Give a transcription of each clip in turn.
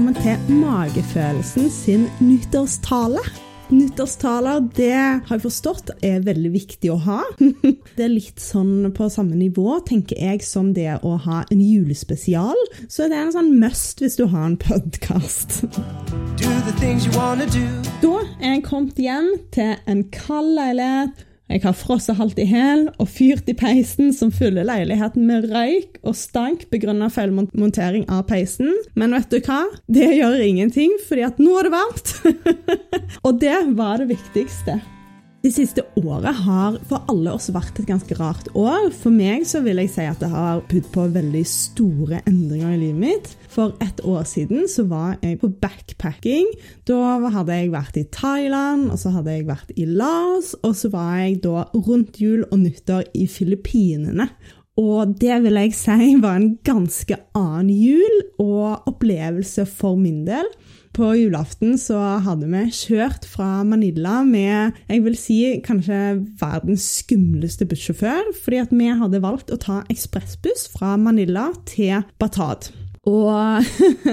velkommen til Magefølelsen sin nyttårstale. Nyttårstaler det har jeg forstått er veldig viktig å ha. Det er litt sånn på samme nivå, tenker jeg, som det å ha en julespesial. Så det er en sånn must hvis du har en podkast. Da er jeg kommet hjem til en kald leilighet jeg har frosset halvt i hæl og fyrt i peisen som fyller leiligheten med røyk og stank begrunnet feilmontering av peisen. Men vet du hva? Det gjør ingenting, fordi at nå er det varmt. og det var det viktigste. De siste året har for alle oss vært et ganske rart år. For meg så vil jeg si at det har budt på veldig store endringer i livet mitt. For et år siden så var jeg på backpacking. Da hadde jeg vært i Thailand, og så hadde jeg vært i Laos, og så var jeg da rundt jul og nyttår i Filippinene. Og det vil jeg si var en ganske annen jul og opplevelse for min del. På julaften så hadde vi kjørt fra Manila med jeg vil si, kanskje verdens skumleste bussjåfør, fordi at vi hadde valgt å ta ekspressbuss fra Manila til Batad. Og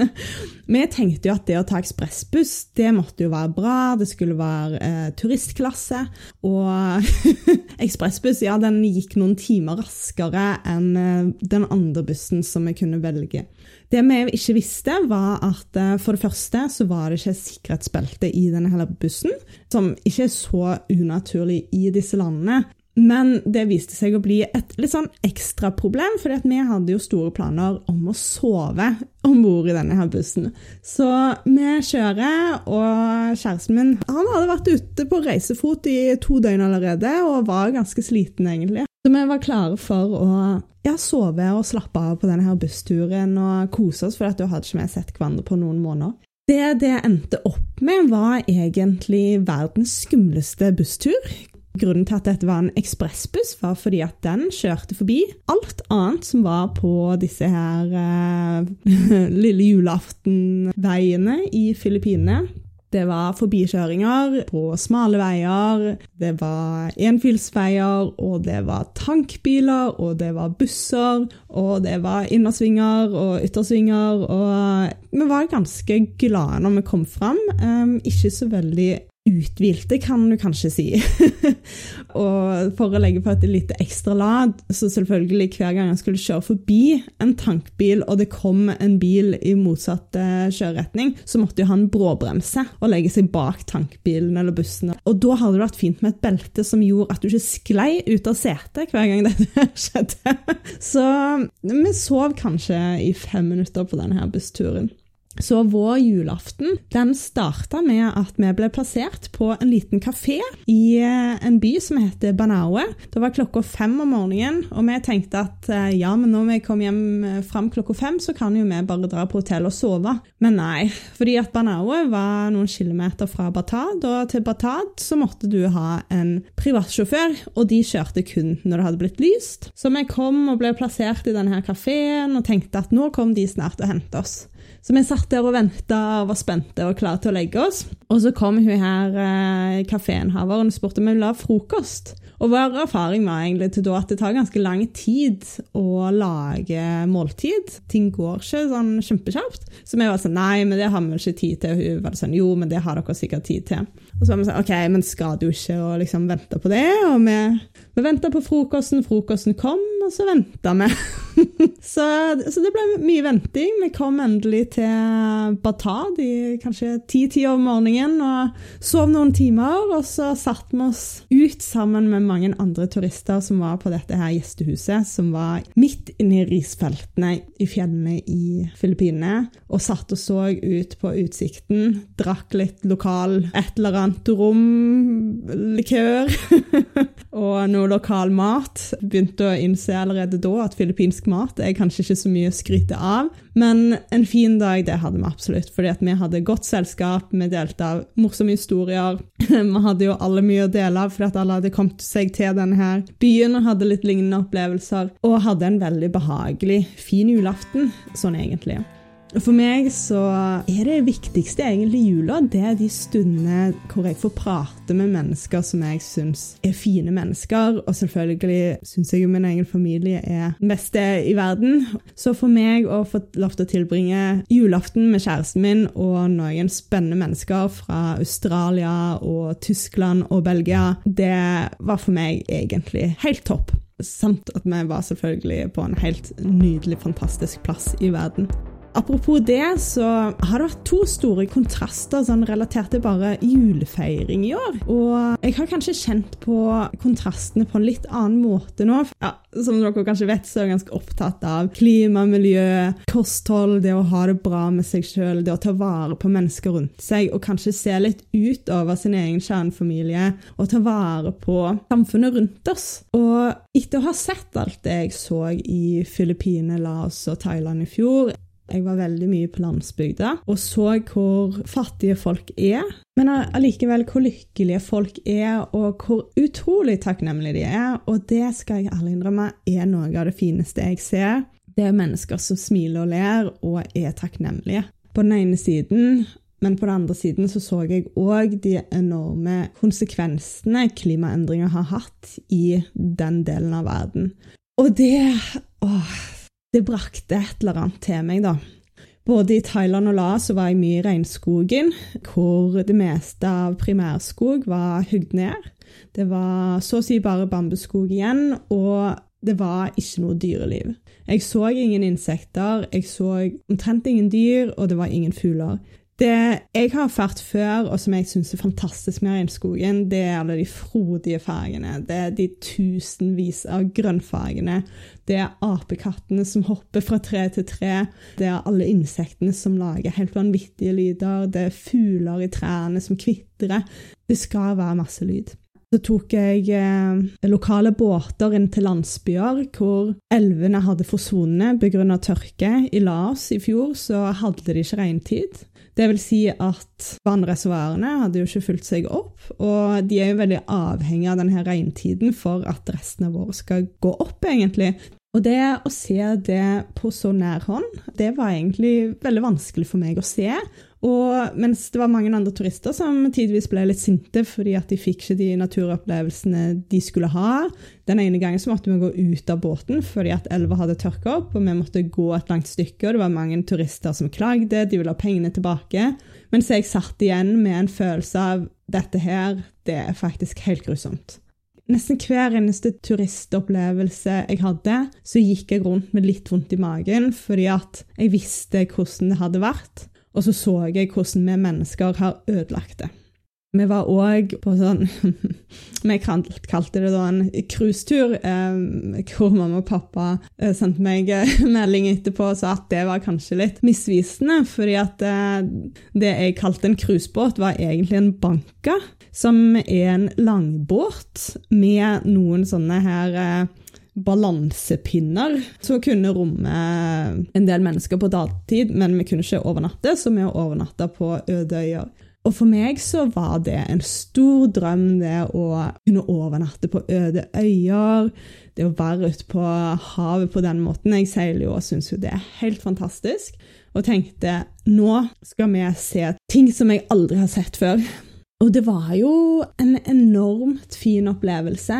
vi tenkte jo at det å ta ekspressbuss, det måtte jo være bra. Det skulle være eh, turistklasse. Og ekspressbuss, ja, den gikk noen timer raskere enn eh, den andre bussen som vi kunne velge. Det vi ikke visste, var at eh, for det første så var det ikke sikkerhetsbelte i denne hele bussen, som ikke er så unaturlig i disse landene. Men det viste seg å bli et litt sånn ekstraproblem, for vi hadde jo store planer om å sove om bord i denne her bussen. Så vi kjører, og kjæresten min han hadde vært ute på reisefot i to døgn allerede og var ganske sliten, egentlig. Så vi var klare for å ja, sove og slappe av på denne her bussturen og kose oss, for da hadde ikke vi sett hverandre på noen måneder. Det det endte opp med, var egentlig verdens skumleste busstur. Grunnen til at dette var en ekspressbuss, var fordi at den kjørte forbi alt annet som var på disse her uh, lille julaftenveiene i Filippinene. Det var forbikjøringer på smale veier, det var enfilsveier, og det var tankbiler, og det var busser, og det var innersvinger og yttersvinger, og vi var ganske glade når vi kom fram. Um, ikke så veldig uthvilte, kan du kanskje si. og for å legge på et lite ekstra lad, så selvfølgelig hver gang jeg skulle kjøre forbi en tankbil, og det kom en bil i motsatt eh, kjøreretning, så måtte jeg ha en bråbremse og legge seg bak tankbilen eller bussen. Og da hadde det vært fint med et belte som gjorde at du ikke sklei ut av setet hver gang dette skjedde. så vi sov kanskje i fem minutter på denne bussturen. Så vår julaften den starta med at vi ble plassert på en liten kafé i eh, en by som heter Banaue. Det var klokka fem om morgenen, og vi tenkte at eh, ja, men når vi kom hjem eh, fram klokka fem, så kan jo vi bare dra på hotell og sove. Men nei, fordi at Banaue var noen kilometer fra Batad, og til Batad så måtte du ha en privatsjåfør, og de kjørte kun når det hadde blitt lyst. Så vi kom og ble plassert i denne kafeen og tenkte at nå kom de snart og hentet oss. Så vi satt der og venta og var spente og klare til å legge oss. Og så kom hun her eh, kaféinnehaveren og spurte om vi ville ha frokost. Og vår erfaring var egentlig til da at det tar ganske lang tid å lage måltid. Ting går ikke sånn kjempekjapt. Så vi var sånn nei, men det har vi ikke tid til. Og hun var sånn jo, men det har dere sikkert tid til. Og så var vi sånn OK, men skal du ikke liksom vente på det? Og vi, vi venta på frokosten, frokosten kom, og så venta vi. så, så, det ble mye venting. Vi kom endelig til Batad i kanskje ti-tida om morgenen og sov noen timer. Og så satte vi oss ut sammen med mange andre turister som var på dette her gjestehuset, som var midt inne i risfeltene i fjellene i Filippinene, og satt og så ut på utsikten, drakk litt lokal et eller annet rom, likør og noe lokal mat. Begynte å innse allerede da at filippinsk mat er kanskje ikke så mye å skryte av, men en fin dag det hadde vi absolutt. fordi vi hadde godt selskap, vi delte av morsomme historier. vi hadde jo alle mye å dele av fordi alle hadde kommet seg til denne her byen og hadde litt lignende opplevelser. Og hadde en veldig behagelig, fin julaften, sånn egentlig. For meg så er det viktigste egentlig jula det er de stundene hvor jeg får prate med mennesker som jeg syns er fine mennesker. Og selvfølgelig syns jeg jo min egen familie er den beste i verden. Så for meg å få lov til å tilbringe julaften med kjæresten min og noen spennende mennesker fra Australia og Tyskland og Belgia, det var for meg egentlig helt topp. Samt at vi var selvfølgelig på en helt nydelig, fantastisk plass i verden. Apropos det, så har det vært to store kontraster sånn relatert til bare julefeiring i år. Og jeg har kanskje kjent på kontrastene på en litt annen måte nå. Ja, som dere kanskje vet, så er jeg ganske opptatt av klima, miljø, kosthold, det å ha det bra med seg sjøl, det å ta vare på mennesker rundt seg, og kanskje se litt utover sin egen kjernefamilie og ta vare på samfunnet rundt oss. Og etter å ha sett alt det jeg så i Filippinene, Laos og Thailand i fjor, jeg var veldig mye på landsbygda og så hvor fattige folk er, men allikevel hvor lykkelige folk er, og hvor utrolig takknemlige de er. Og det skal jeg ærlig innrømme er noe av det fineste jeg ser. Det er mennesker som smiler og ler og er takknemlige. På den ene siden men på den andre siden så, så jeg òg de enorme konsekvensene klimaendringer har hatt i den delen av verden. Og det åh, det brakte et eller annet til meg, da. Både i Thailand og Laos var jeg mye i regnskogen, hvor det meste av primærskog var hugd ned. Det var så å si bare bambusskog igjen, og det var ikke noe dyreliv. Jeg så ingen insekter, jeg så omtrent ingen dyr, og det var ingen fugler. Det jeg har erfart før, og som jeg syns er fantastisk med regnskogen, det er alle de frodige fargene. Det er de tusenvis av grønnfargene. Det er apekattene som hopper fra tre til tre. Det er alle insektene som lager helt vanvittige lyder. Det er fugler i trærne som kvitrer. Det skal være masse lyd. Så tok jeg eh, lokale båter inn til landsbyer hvor elvene hadde forsvunnet pga. tørke. I Laos i fjor så hadde de ikke regntid. Det vil si at vannreservoarene hadde jo ikke fulgt seg opp, og de er jo veldig avhengig av denne regntiden for at resten av året skal gå opp, egentlig. Og det å se det på så nær hånd, det var egentlig veldig vanskelig for meg å se. Og mens det var mange andre turister som tidvis ble litt sinte fordi at de fikk ikke de naturopplevelsene de skulle ha. Den ene gangen så måtte vi gå ut av båten fordi at elva hadde tørka opp, og vi måtte gå et langt stykke, og det var mange turister som klagde, de ville ha pengene tilbake. Mens jeg satt igjen med en følelse av dette her, det er faktisk helt grusomt. Nesten hver eneste turistopplevelse jeg hadde, så gikk jeg rundt med litt vondt i magen fordi at jeg visste hvordan det hadde vært. Og så så jeg hvordan vi mennesker har ødelagt det. Vi var òg på sånn Vi kalte det da en cruisetur, eh, hvor mamma og pappa eh, sendte meg eh, melding etterpå og sa at det var kanskje litt misvisende, fordi at eh, det jeg kalte en cruisebåt, var egentlig en banka, som er en langbåt med noen sånne her eh, balansepinner som kunne romme en del mennesker på dagtid, men vi kunne ikke overnatte, så vi overnatta på øde øyer. Og for meg så var det en stor drøm, det å kunne overnatte på øde øyer, det å være ute på havet på den måten. Jeg seiler jo og syns jo det er helt fantastisk, og tenkte nå skal vi se ting som jeg aldri har sett før. Og det var jo en enormt fin opplevelse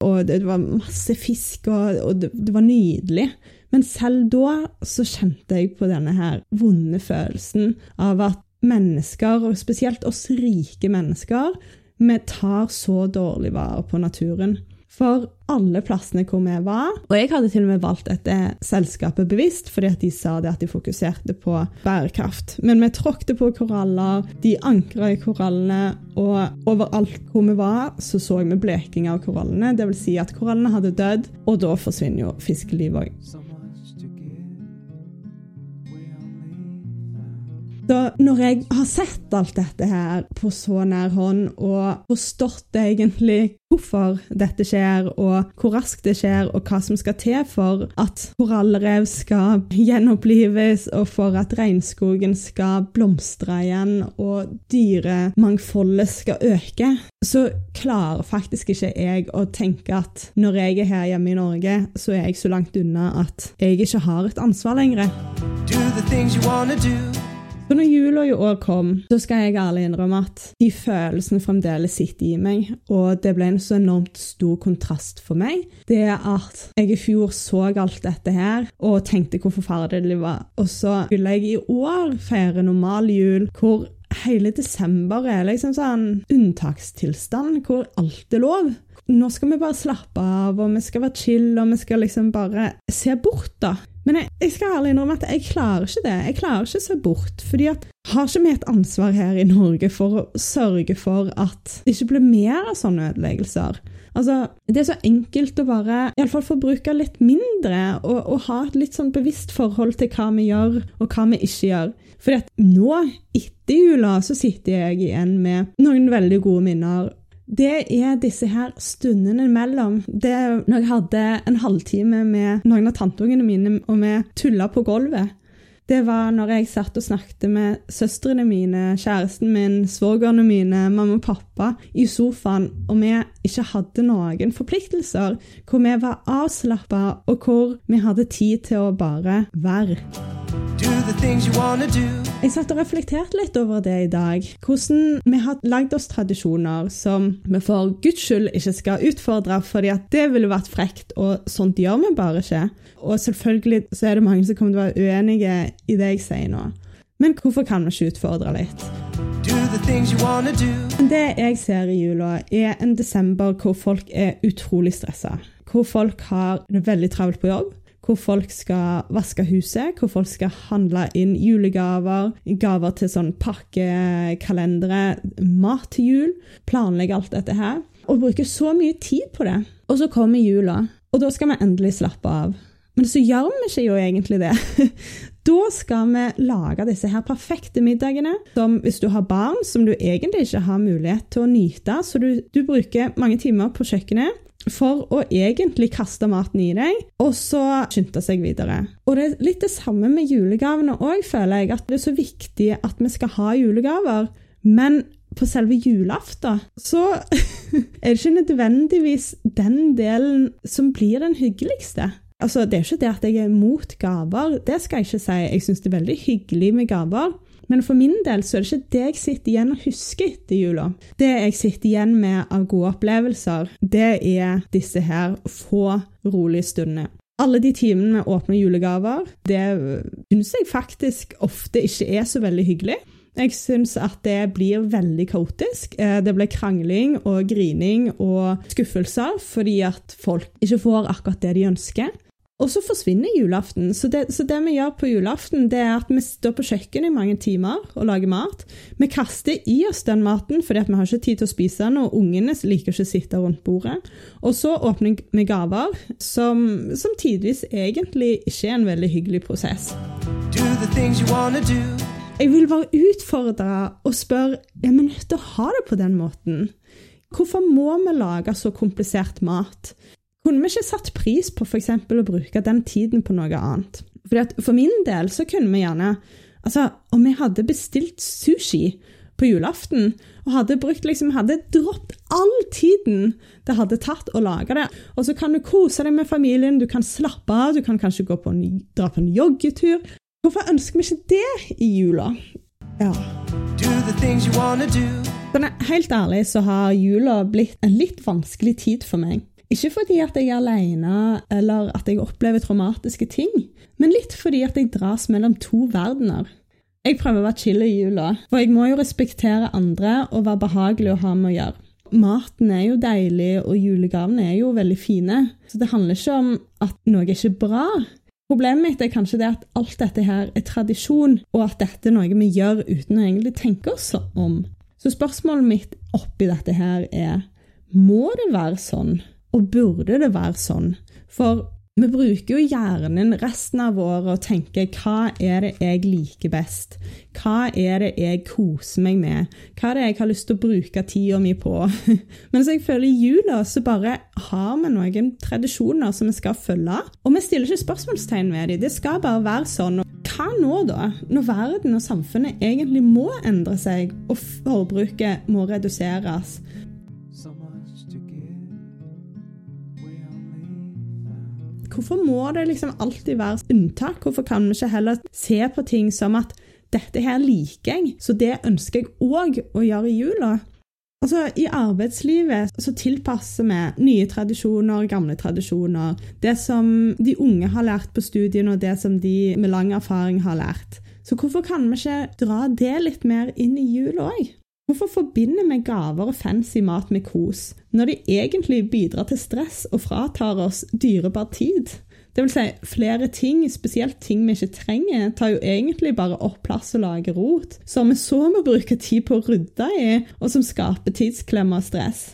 og det, var masse fisk, og, det, var nydelig. Men selv da så kjente jeg på denne her vonde følelsen av at mennesker, og spesielt oss rike mennesker, vi tar så dårlig vare på naturen for alle plassene hvor vi var. Og jeg hadde til og med valgt dette selskapet bevisst, fordi at de sa det at de fokuserte på bærekraft. Men vi tråkte på koraller, de ankra i korallene, og overalt hvor vi var, så så vi bleking av korallene. Dvs. Si at korallene hadde dødd, og da forsvinner jo fiskelivet òg. Så når jeg har sett alt dette her på så nær hånd, og forstått egentlig hvorfor dette skjer, og hvor raskt det skjer, og hva som skal til for at korallrev skal gjenopplives, og for at regnskogen skal blomstre igjen, og dyremangfoldet skal øke, så klarer faktisk ikke jeg å tenke at når jeg er her hjemme i Norge, så er jeg så langt unna at jeg ikke har et ansvar lenger. Do the things you wanna do. Så når jula i år kom, så skal jeg ærlig innrømme at de følelsene fremdeles sitter i meg, og det ble en så enormt stor kontrast for meg. Det at jeg i fjor så alt dette her og tenkte hvor forferdelig det var, og så ville jeg i år feire normal jul hvor hele desember er liksom sånn unntakstilstand, hvor alt er lov. Nå skal vi bare slappe av, og vi skal være chill, og vi skal liksom bare se bort, da. Men jeg, jeg, skal ærlig innrømme at jeg klarer ikke det. Jeg klarer ikke å se bort. fordi at har ikke vi et ansvar her i Norge for å sørge for at det ikke blir mer av sånne ødeleggelser? Altså, Det er så enkelt å bare iallfall forbruke litt mindre og, og, ha et litt sånn bevisst forhold til hva vi gjør og hva vi ikke gjør. At nå, etter jula, så sitter jeg igjen med noen veldig gode minner det er disse her stundene imellom. Det er når jeg hadde en halvtime med noen av tanteungene mine, og vi tulla på gulvet. Det var når jeg satt og snakket med søstrene mine, kjæresten min, svogerne mine, mamma og pappa i sofaen, og vi ikke hadde noen forpliktelser. Hvor vi var avslappa, og hvor vi hadde tid til å bare være. Jeg satt og reflekterte litt over det i dag. Hvordan vi har lagd oss tradisjoner som vi for guds skyld ikke skal utfordre, fordi at det ville vært frekt, og sånt gjør vi bare ikke. Og selvfølgelig så er det mange som kommer til å være uenige i det jeg sier nå. Men hvorfor kan vi ikke utfordre litt? Det jeg ser i jula, er en desember hvor folk er utrolig stressa. Hvor folk har det veldig travelt på jobb hvor folk skal vaske huset, hvor folk skal handle inn julegaver, gaver til sånn pakkekalendere, mat til jul, planlegge alt dette her. Og bruke så mye tid på det. Og så kommer jula, og da skal vi endelig slappe av. Men så gjør vi ikke jo egentlig det. Da skal vi lage disse her perfekte middagene, som hvis du har barn som du egentlig ikke har mulighet til å nyte, så du, du bruker mange timer på kjøkkenet for å egentlig kaste maten i deg, og så skynde seg videre. Og det er litt det samme med julegavene òg, føler jeg. At det er så viktig at vi skal ha julegaver. Men på selve julaften så er det ikke nødvendigvis den delen som blir den hyggeligste. Altså, Det er ikke det at jeg er mot gaver, det skal jeg ikke si. Jeg syns det er veldig hyggelig med gaver. Men for min del så er det ikke det jeg sitter igjen og husker etter jula. Det jeg sitter igjen med av gode opplevelser, det er disse her få, rolige stundene. Alle de timene med åpne julegaver, det syns jeg faktisk ofte ikke er så veldig hyggelig. Jeg syns at det blir veldig kaotisk. Eh, det blir krangling og grining og skuffelser fordi at folk ikke får akkurat det de ønsker. Og så forsvinner julaften. Så det, så det, vi gjør på julaften, det er at vi står på kjøkkenet i mange timer og lager mat. Vi kaster i oss den maten fordi vi har ikke tid til å spise den, og ungene liker ikke å sitte rundt bordet. Og så åpner vi gaver, som, som tidvis egentlig ikke er en veldig hyggelig prosess. Jeg vil bare utfordre og spørre er vi nødt til å ha det på den måten. Hvorfor må vi lage så komplisert mat? Kunne vi ikke satt pris på f.eks. å bruke den tiden på noe annet? Fordi for min del så kunne vi gjerne Altså, om vi hadde bestilt sushi på julaften og hadde brukt liksom, hadde droppet all tiden det hadde tatt å lage det. Og så kan du kose deg med familien, du kan slappe av, du kan kanskje på en, dra på en joggetur. Hvorfor ønsker vi ikke det i jula? Ja. Sånn, helt ærlig så har jula blitt en litt vanskelig tid for meg. Ikke fordi at jeg er alene eller at jeg opplever traumatiske ting, men litt fordi at jeg dras mellom to verdener. Jeg prøver å være chill i jula, for jeg må jo respektere andre og være behagelig å ha med å gjøre. Maten er jo deilig, og julegavene er jo veldig fine, så det handler ikke om at noe er ikke bra. Problemet mitt er kanskje det at alt dette her er tradisjon, og at dette er noe vi gjør uten å egentlig tenke oss om. Så spørsmålet mitt oppi dette her er må det være sånn og burde det være sånn? For vi bruker jo hjernen resten av året og tenker hva er det jeg liker best? Hva er det jeg koser meg med? Hva er det jeg har lyst til å bruke tida mi på? Mens jeg føler i jula så bare har vi noen tradisjoner som vi skal følge. Og vi stiller ikke spørsmålstegn ved dem. Det skal bare være sånn. Hva nå, da? Når verden og samfunnet egentlig må endre seg, og forbruket må reduseres. Hvorfor må det liksom alltid være unntak? Hvorfor kan vi ikke heller se på ting som at dette her liker jeg, så det ønsker jeg òg å gjøre i jula? Altså, I arbeidslivet så tilpasser vi nye tradisjoner, gamle tradisjoner. Det som de unge har lært på studiene, og det som de med lang erfaring har lært. Så hvorfor kan vi ikke dra det litt mer inn i jula òg? Hvorfor forbinder vi gaver og fancy mat med kos, når de egentlig bidrar til stress og fratar oss dyrebar tid? Det vil si, flere ting, spesielt ting vi ikke trenger, tar jo egentlig bare opp plass og lager rot, som vi så må bruke tid på å rydde i, og som skaper tidsklemmer og stress.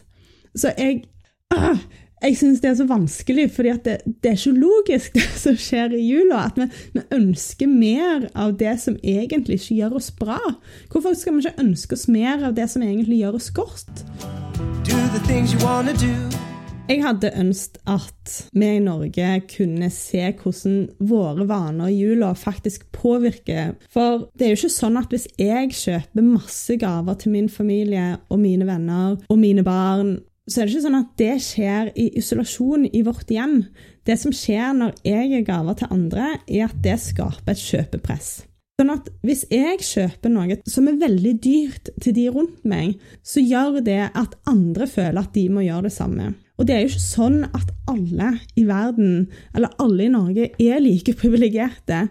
Så jeg øh, jeg syns det er så vanskelig, for det, det, er ikke logisk, det som skjer i jula. At vi, vi, ønsker mer av det som egentlig ikke gjør oss bra. Hvorfor skal vi ikke ønske oss mer av det som egentlig gjør oss godt? Jeg hadde ønsket at vi i Norge kunne se hvordan våre vaner i jula faktisk påvirker. For det er jo ikke sånn at hvis jeg kjøper masse gaver til min familie og mine venner og mine barn så er det ikke sånn at det skjer i isolasjon i vårt hjem. Det som skjer når jeg gir gaver til andre, er at det skaper et kjøpepress. Sånn at hvis jeg kjøper noe som er veldig dyrt til de rundt meg, så gjør det at andre føler at de må gjøre det samme. Og det er jo ikke sånn at alle i verden, eller alle i Norge, er like privilegerte.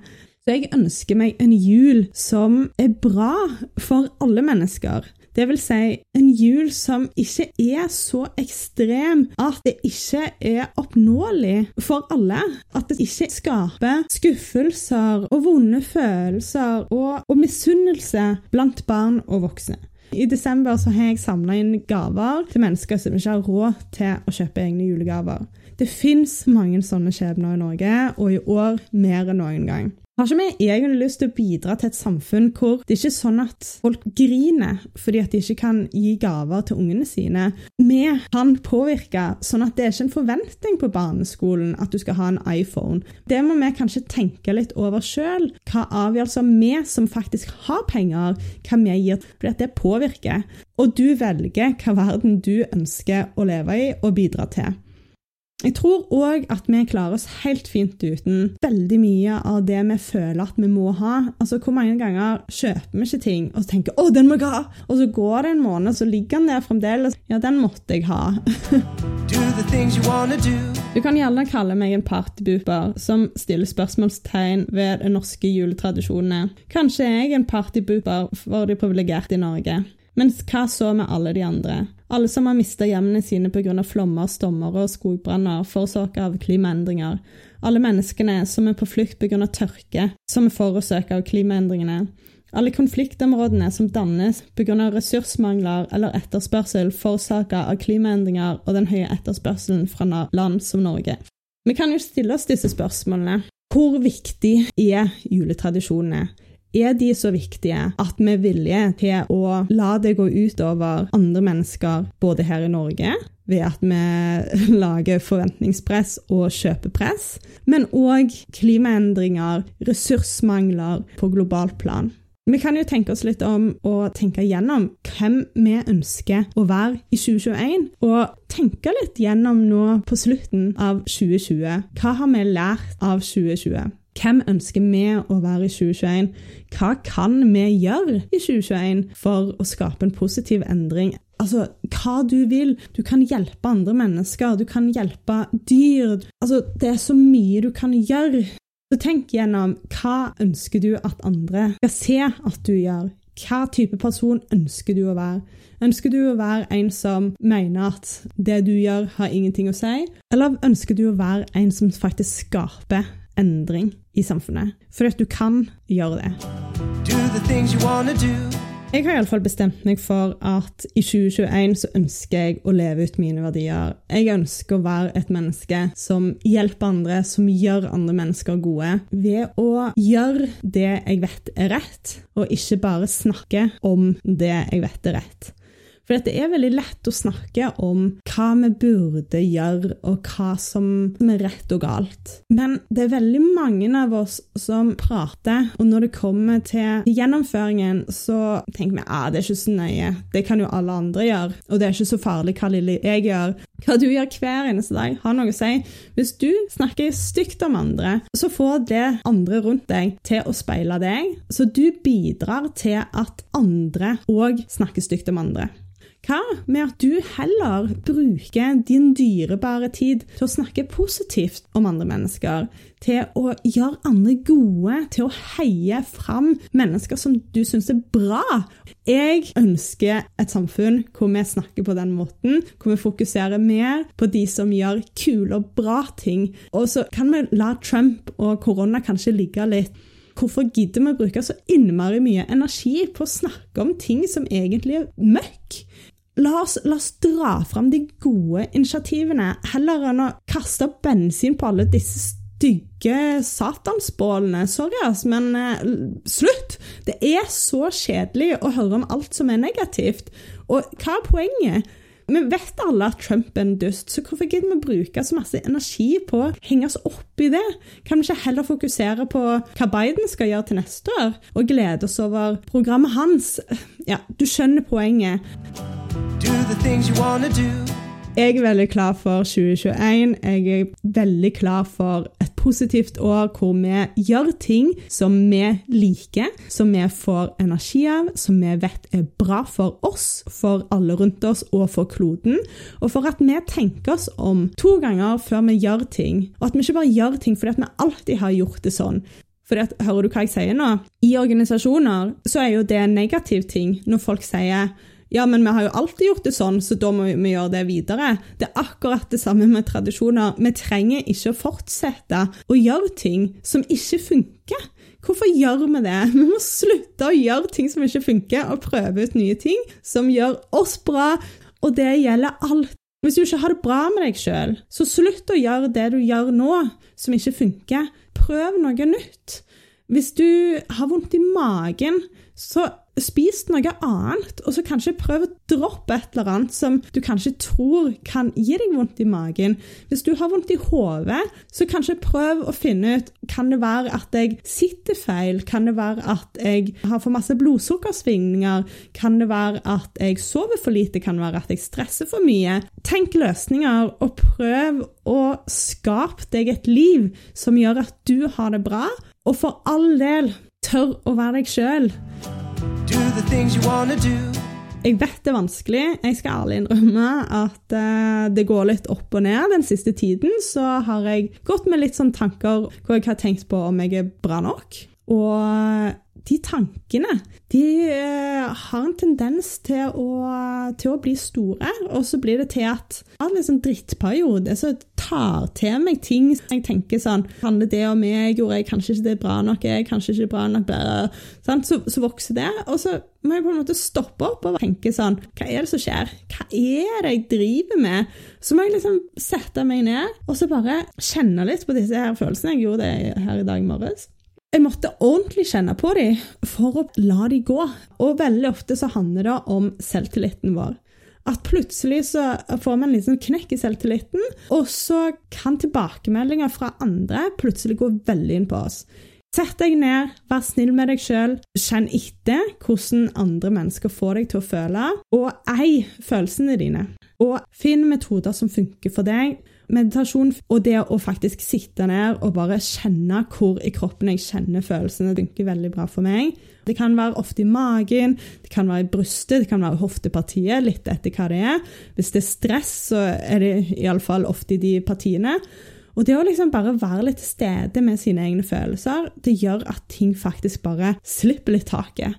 Så jeg ønsker meg en jul som er bra for alle mennesker. Det vil si en jul som ikke er så ekstrem at det ikke er oppnåelig for alle. At det ikke skaper skuffelser og vonde følelser og, og misunnelse blant barn og voksne. I desember så har jeg samla inn gaver til mennesker som ikke har råd til å kjøpe egne julegaver. Det fins mange sånne skjebner i Norge, og i år mer enn noen gang. Har ikke vi egentlig lyst til å bidra til et samfunn hvor det ikke er sånn at folk griner fordi at de ikke kan gi gaver til ungene sine? Vi kan påvirke sånn at det er ikke en forventning på barneskolen at du skal ha en iPhone. Det må vi kanskje tenke litt over sjøl. Hva avgjørelser vi som faktisk har penger, kan vi gir? Fordi at det påvirker. Og du velger hva verden du ønsker å leve i og bidra til. Jeg tror òg at vi klarer oss helt fint uten veldig mye av det vi føler at vi må ha. Altså, Hvor mange ganger kjøper vi ikke ting og så tenker 'Å, den må jeg ha!' Og så går det en måned, og så ligger den der fremdeles. Ja, den måtte jeg ha. du kan gjerne kalle meg en partybooper som stiller spørsmålstegn ved de norske juletradisjonene. Kanskje er jeg en partybooper for de privilegerte i Norge. Men hva så med alle de andre? Alle som har mista hjemmene sine pga. flommer, stormer og skogbranner forårsaka av klimaendringer. Alle menneskene som er på flukt pga. tørke, som er forårsaka av klimaendringene. Alle konfliktområdene som dannes pga. ressursmangler eller etterspørsel forårsaka av klimaendringer og den høye etterspørselen fra land som Norge. Vi kan jo stille oss disse spørsmålene. Hvor viktig er juletradisjonene? Er de så viktige at vi er villige til å la det gå ut over andre mennesker, både her i Norge, ved at vi lager forventningspress og kjøpepress, men òg klimaendringer, ressursmangler på globalt plan. Vi kan jo tenke oss litt om å tenke gjennom hvem vi ønsker å være i 2021, og tenke litt gjennom nå på slutten av 2020. Hva har vi lært av 2020? Hvem ønsker vi å være i 2021? Hva kan vi gjøre i 2021 for å skape en positiv endring? Altså, hva du vil. Du kan hjelpe andre mennesker, du kan hjelpe dyr. Altså, det er så mye du kan gjøre. Så tenk gjennom hva ønsker du at andre skal se at du gjør? Hva type person ønsker du å være? Ønsker du å være en som mener at det du gjør, har ingenting å si? Eller ønsker du å være en som faktisk skaper endring i samfunnet. For at du kan gjøre det. Jeg har iallfall bestemt meg for at i 2021 så ønsker jeg å leve ut mine verdier. Jeg ønsker å være et menneske som hjelper andre, som gjør andre mennesker gode. Ved å gjøre det jeg vet er rett, og ikke bare snakke om det jeg vet er rett. For det er veldig lett å snakke om hva vi burde gjøre, og hva som er rett og galt. Men det er veldig mange av oss som prater, og når det kommer til gjennomføringen, så tenker vi at ah, det er ikke så nøye, det kan jo alle andre gjøre, og det er ikke så farlig hva lille jeg gjør. Hva du gjør hver eneste dag, har noe å si. Hvis du snakker stygt om andre, så får det andre rundt deg til å speile deg, så du bidrar til at andre òg snakker stygt om andre. Hva med at du heller bruker din dyrebare tid til å snakke positivt om andre mennesker? Til å gjøre andre gode, til å heie fram mennesker som du syns er bra. Jeg ønsker et samfunn hvor vi snakker på den måten, hvor vi fokuserer mer på de som gjør kule og bra ting. Og så kan vi la Trump og korona kanskje ligge litt. Hvorfor gidder vi å bruke så innmari mye energi på å snakke om ting som egentlig er møkk? La oss, la oss, dra fram de gode initiativene, heller enn å kaste bensin på alle disse stygge satansbålene. Sorry, ass, men eh, slutt! Det er så kjedelig å høre om alt som er negativt. Og hva er poenget? Vi vet alle at Trump er en dust, så hvorfor gidder vi bruke så masse energi på å henge oss opp i det? Kan vi ikke heller fokusere på hva Biden skal gjøre til neste år, og glede oss over programmet hans? Ja, du skjønner poenget. Jeg er veldig klar for 2021. Jeg er veldig klar for positivt år hvor vi gjør ting som vi liker, som vi får energi av, som vi vet er bra for oss, for alle rundt oss og for kloden. Og for at vi tenker oss om to ganger før vi gjør ting, og at vi ikke bare gjør ting fordi vi alltid har gjort det sånn. For hører du hva jeg sier nå? I organisasjoner så er jo det en negativ ting når folk sier ja, men vi har jo alltid gjort det sånn, så da må vi gjøre det videre. Det er akkurat det samme med tradisjoner. Vi trenger ikke å fortsette å gjøre ting som ikke funker. Hvorfor gjør vi det? Vi må slutte å gjøre ting som ikke funker, og prøve ut nye ting som gjør oss bra, og det gjelder alt. Hvis du ikke har det bra med deg sjøl, så slutt å gjøre det du gjør nå, som ikke funker. Prøv noe nytt. Hvis du har vondt i magen, så spis noe annet, og så kanskje prøv å droppe et eller annet som du kanskje tror kan gi deg vondt i magen. Hvis du har vondt i hodet, så kanskje prøv å finne ut kan det være at jeg sitter feil, kan det være at jeg har for masse blodsukkersvingninger, kan det være at jeg sover for lite, kan det være at jeg stresser for mye. Tenk løsninger, og prøv å skape deg et liv som gjør at du har det bra, og for all del, tør å være deg sjøl. Jeg vet det er vanskelig. Jeg skal ærlig innrømme at uh, det går litt opp og ned. Den siste tiden så har jeg gått med litt sånn tanker hvor jeg har tenkt på om jeg er bra nok. Og de tankene de uh, har en tendens til å, til å, bli store, og så blir det til at av en sånn drittperiode så tar til meg ting jeg tenker sånn Handler det om meg? Gjorde jeg kanskje ikke det bra nok? Jeg er kanskje ikke bra nok? Sånn, så, så, vokser det. Og så må jeg på en måte stoppe opp og tenke sånn Hva er det som skjer? Hva er det jeg driver med? Så må jeg liksom sette meg ned og så bare kjenne litt på disse her følelsene. Jeg gjorde det her i dag morges. Jeg måtte ordentlig kjenne på dem for å la dem gå. Og veldig ofte så handler det om selvtilliten vår. At plutselig så får vi en liten knekk i selvtilliten, og så kan tilbakemeldinger fra andre plutselig gå veldig inn på oss. Sett deg ned, vær snill med deg sjøl, kjenn etter hvordan andre mennesker får deg til å føle, og ei følelsene dine. Og finn metoder som funker for deg. Meditasjon og det å faktisk sitte ned og bare kjenne hvor i kroppen jeg kjenner følelsene, funker veldig bra for meg. Det kan være ofte i magen, det kan være i brystet, det kan være i hoftepartiet, litt etter hva det er. Hvis det er stress, så er det iallfall ofte i de partiene. Og det å liksom bare være litt til stede med sine egne følelser, det gjør at ting faktisk bare slipper litt taket.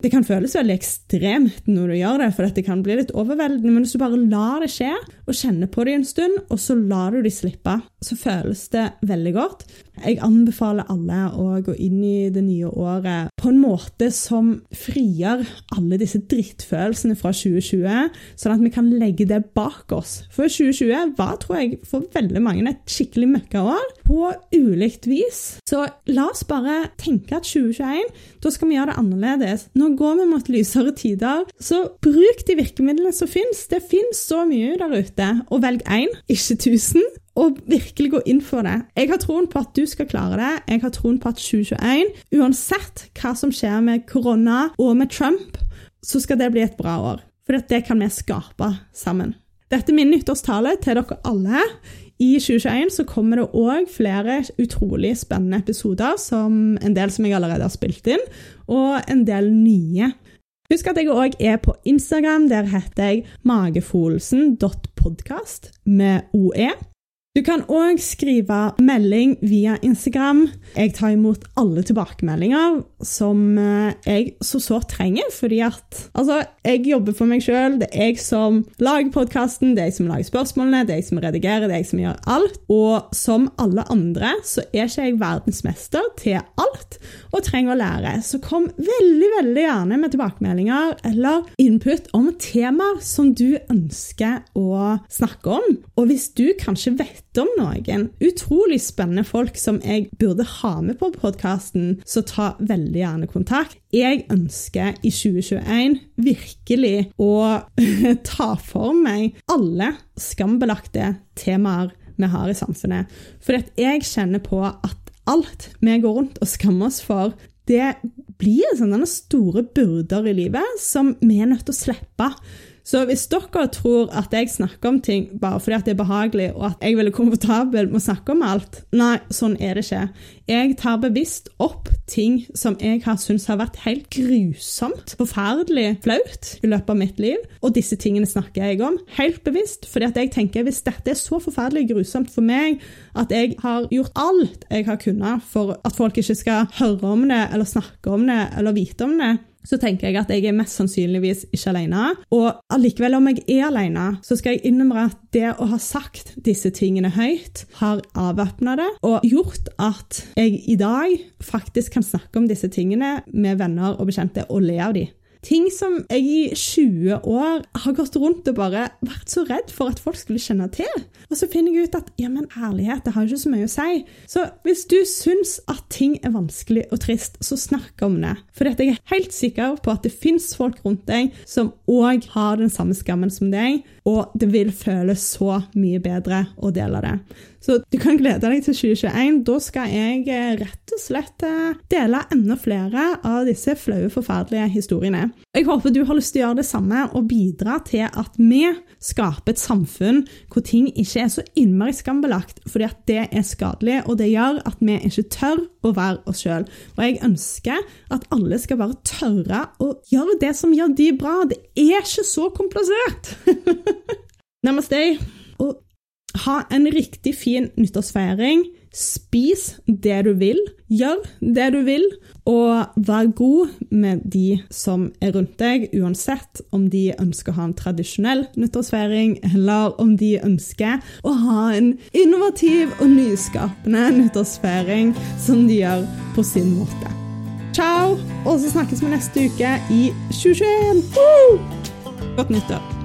Det kan føles veldig ekstremt når du gjør det, for det kan bli litt overveldende, men hvis du bare lar det skje, og kjenner på det en stund, og så lar du de slippe, så føles det veldig godt. Jeg anbefaler alle å gå inn i det nye året på en måte som frigjør alle disse drittfølelsene fra 2020, sånn at vi kan legge det bak oss. For 2020 var, tror jeg, for veldig mange et skikkelig møkkaår på ulikt vis. Så la oss bare tenke at 2021, da skal vi gjøre det annerledes. Nå går vi mot lysere tider, så bruk de virkemidlene som finnes. Det finnes så mye der ute. Og velg én, ikke tusen og virkelig gå inn for det. Jeg har troen på at du skal klare det. Jeg har troen på at 2021, uansett hva som skjer med korona og med Trump, så skal det bli et bra år. For det kan vi skape sammen. Dette er min nyttårstale til dere alle. I 2021 så kommer det òg flere utrolig spennende episoder, som en del som jeg allerede har spilt inn, og en del nye. Husk at jeg òg er på Instagram. Der heter jeg magefolelsen.podkast med OE. Du kan òg skrive melding via Instagram. Jeg tar imot alle tilbakemeldinger som eh, jeg så sårt trenger, fordi at Altså, jeg jobber for meg sjøl. Det er jeg som lager podkasten, det er jeg som lager spørsmålene, det er jeg som redigerer, det er jeg som gjør alt. Og som alle andre så er ikke jeg verdensmester til alt og trenger å lære. Så kom veldig, veldig gjerne med tilbakemeldinger eller input om temaer som du ønsker å snakke om. Og hvis du kanskje vet om noen utrolig spennende folk som jeg burde ha med på podkasten, så ta veldig gjerne kontakt. Jeg ønsker i 2021 virkelig å ta for meg alle skambelagte temaer vi har i samfunnet. For jeg kjenner på at alt vi går rundt og skammer oss for, det blir sånne store byrder i livet som vi er nødt til å slippe. Så hvis dere tror at jeg snakker om ting bare fordi det er behagelig, og at jeg er veldig komfortabel med å snakke om alt, nei, sånn er det ikke. Jeg tar bevisst opp ting som jeg har syntes har vært helt grusomt, forferdelig flaut i løpet av mitt liv, og disse tingene snakker jeg om helt bevisst, fordi at jeg tenker hvis dette er så forferdelig grusomt for meg at jeg har gjort alt jeg har kunnet for at folk ikke skal høre om det eller snakke om det eller vite om det, så tenker jeg at jeg er mest sannsynligvis ikke alene. Og allikevel, om jeg er alene, så skal jeg innrømme at det å ha sagt disse tingene høyt, har avvæpna det og gjort at jeg i dag faktisk kan snakke om disse tingene med venner og bekjente og le av dem. Ting som jeg i 20 år har gått rundt og bare vært så redd for at folk skulle kjenne til. Og så finner jeg ut at ja, men ærlighet, det har ikke så mye å si. Så hvis du syns at ting er vanskelig og trist, så snakk om det. For jeg er helt sikker på at det fins folk rundt deg som òg har den samme skammen som deg, og det vil føles så mye bedre å dele det. Så du kan glede deg til 2021. Da skal jeg eh, rett og slett eh, dele enda flere av disse flaue, forferdelige historiene. Jeg håper du har lyst til å gjøre det samme og bidra til at vi skaper et samfunn hvor ting ikke er så innmari skambelagt, fordi at det er skadelig, og det gjør at vi ikke tør å være oss sjøl. Og jeg ønsker at alle skal bare tørre å gjøre det som gjør de bra. Det er ikke så komplisert! Namaste. Og ha en riktig fin nyttårsfeiring. Spis det du vil, gjør det du vil, og vær god med de som er rundt deg, uansett om de ønsker å ha en tradisjonell nyttårsfeiring, eller om de ønsker å ha en innovativ og nyskapende nyttårsfeiring som de gjør på sin måte. Ciao, og så snakkes vi neste uke i 2021. Godt nyttår.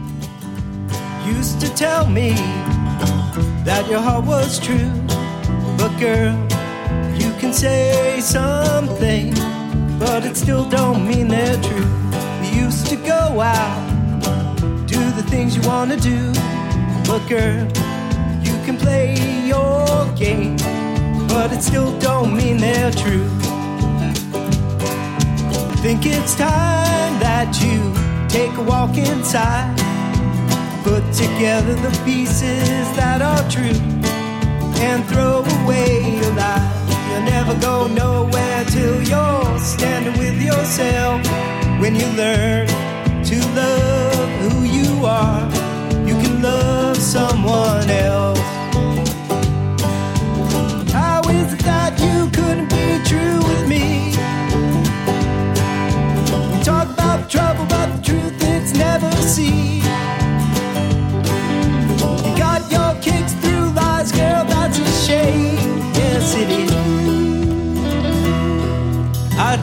Used to tell me that your heart was true. But girl, you can say something, but it still don't mean they're true. You used to go out, do the things you wanna do. But girl, you can play your game, but it still don't mean they're true. Think it's time that you take a walk inside Put together the pieces that are true and throw away your lie. You'll never go nowhere till you're standing with yourself. When you learn to love who you are, you can love someone else.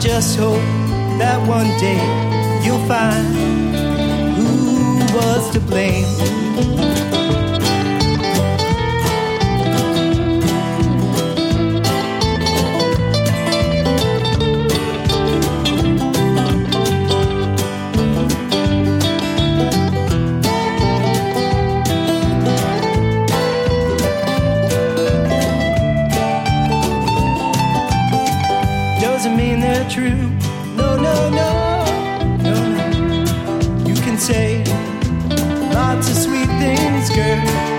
Just hope that one day you'll find who was to blame. Doesn't mean they're true. No, no, no, no, no. You can say lots of sweet things, girl.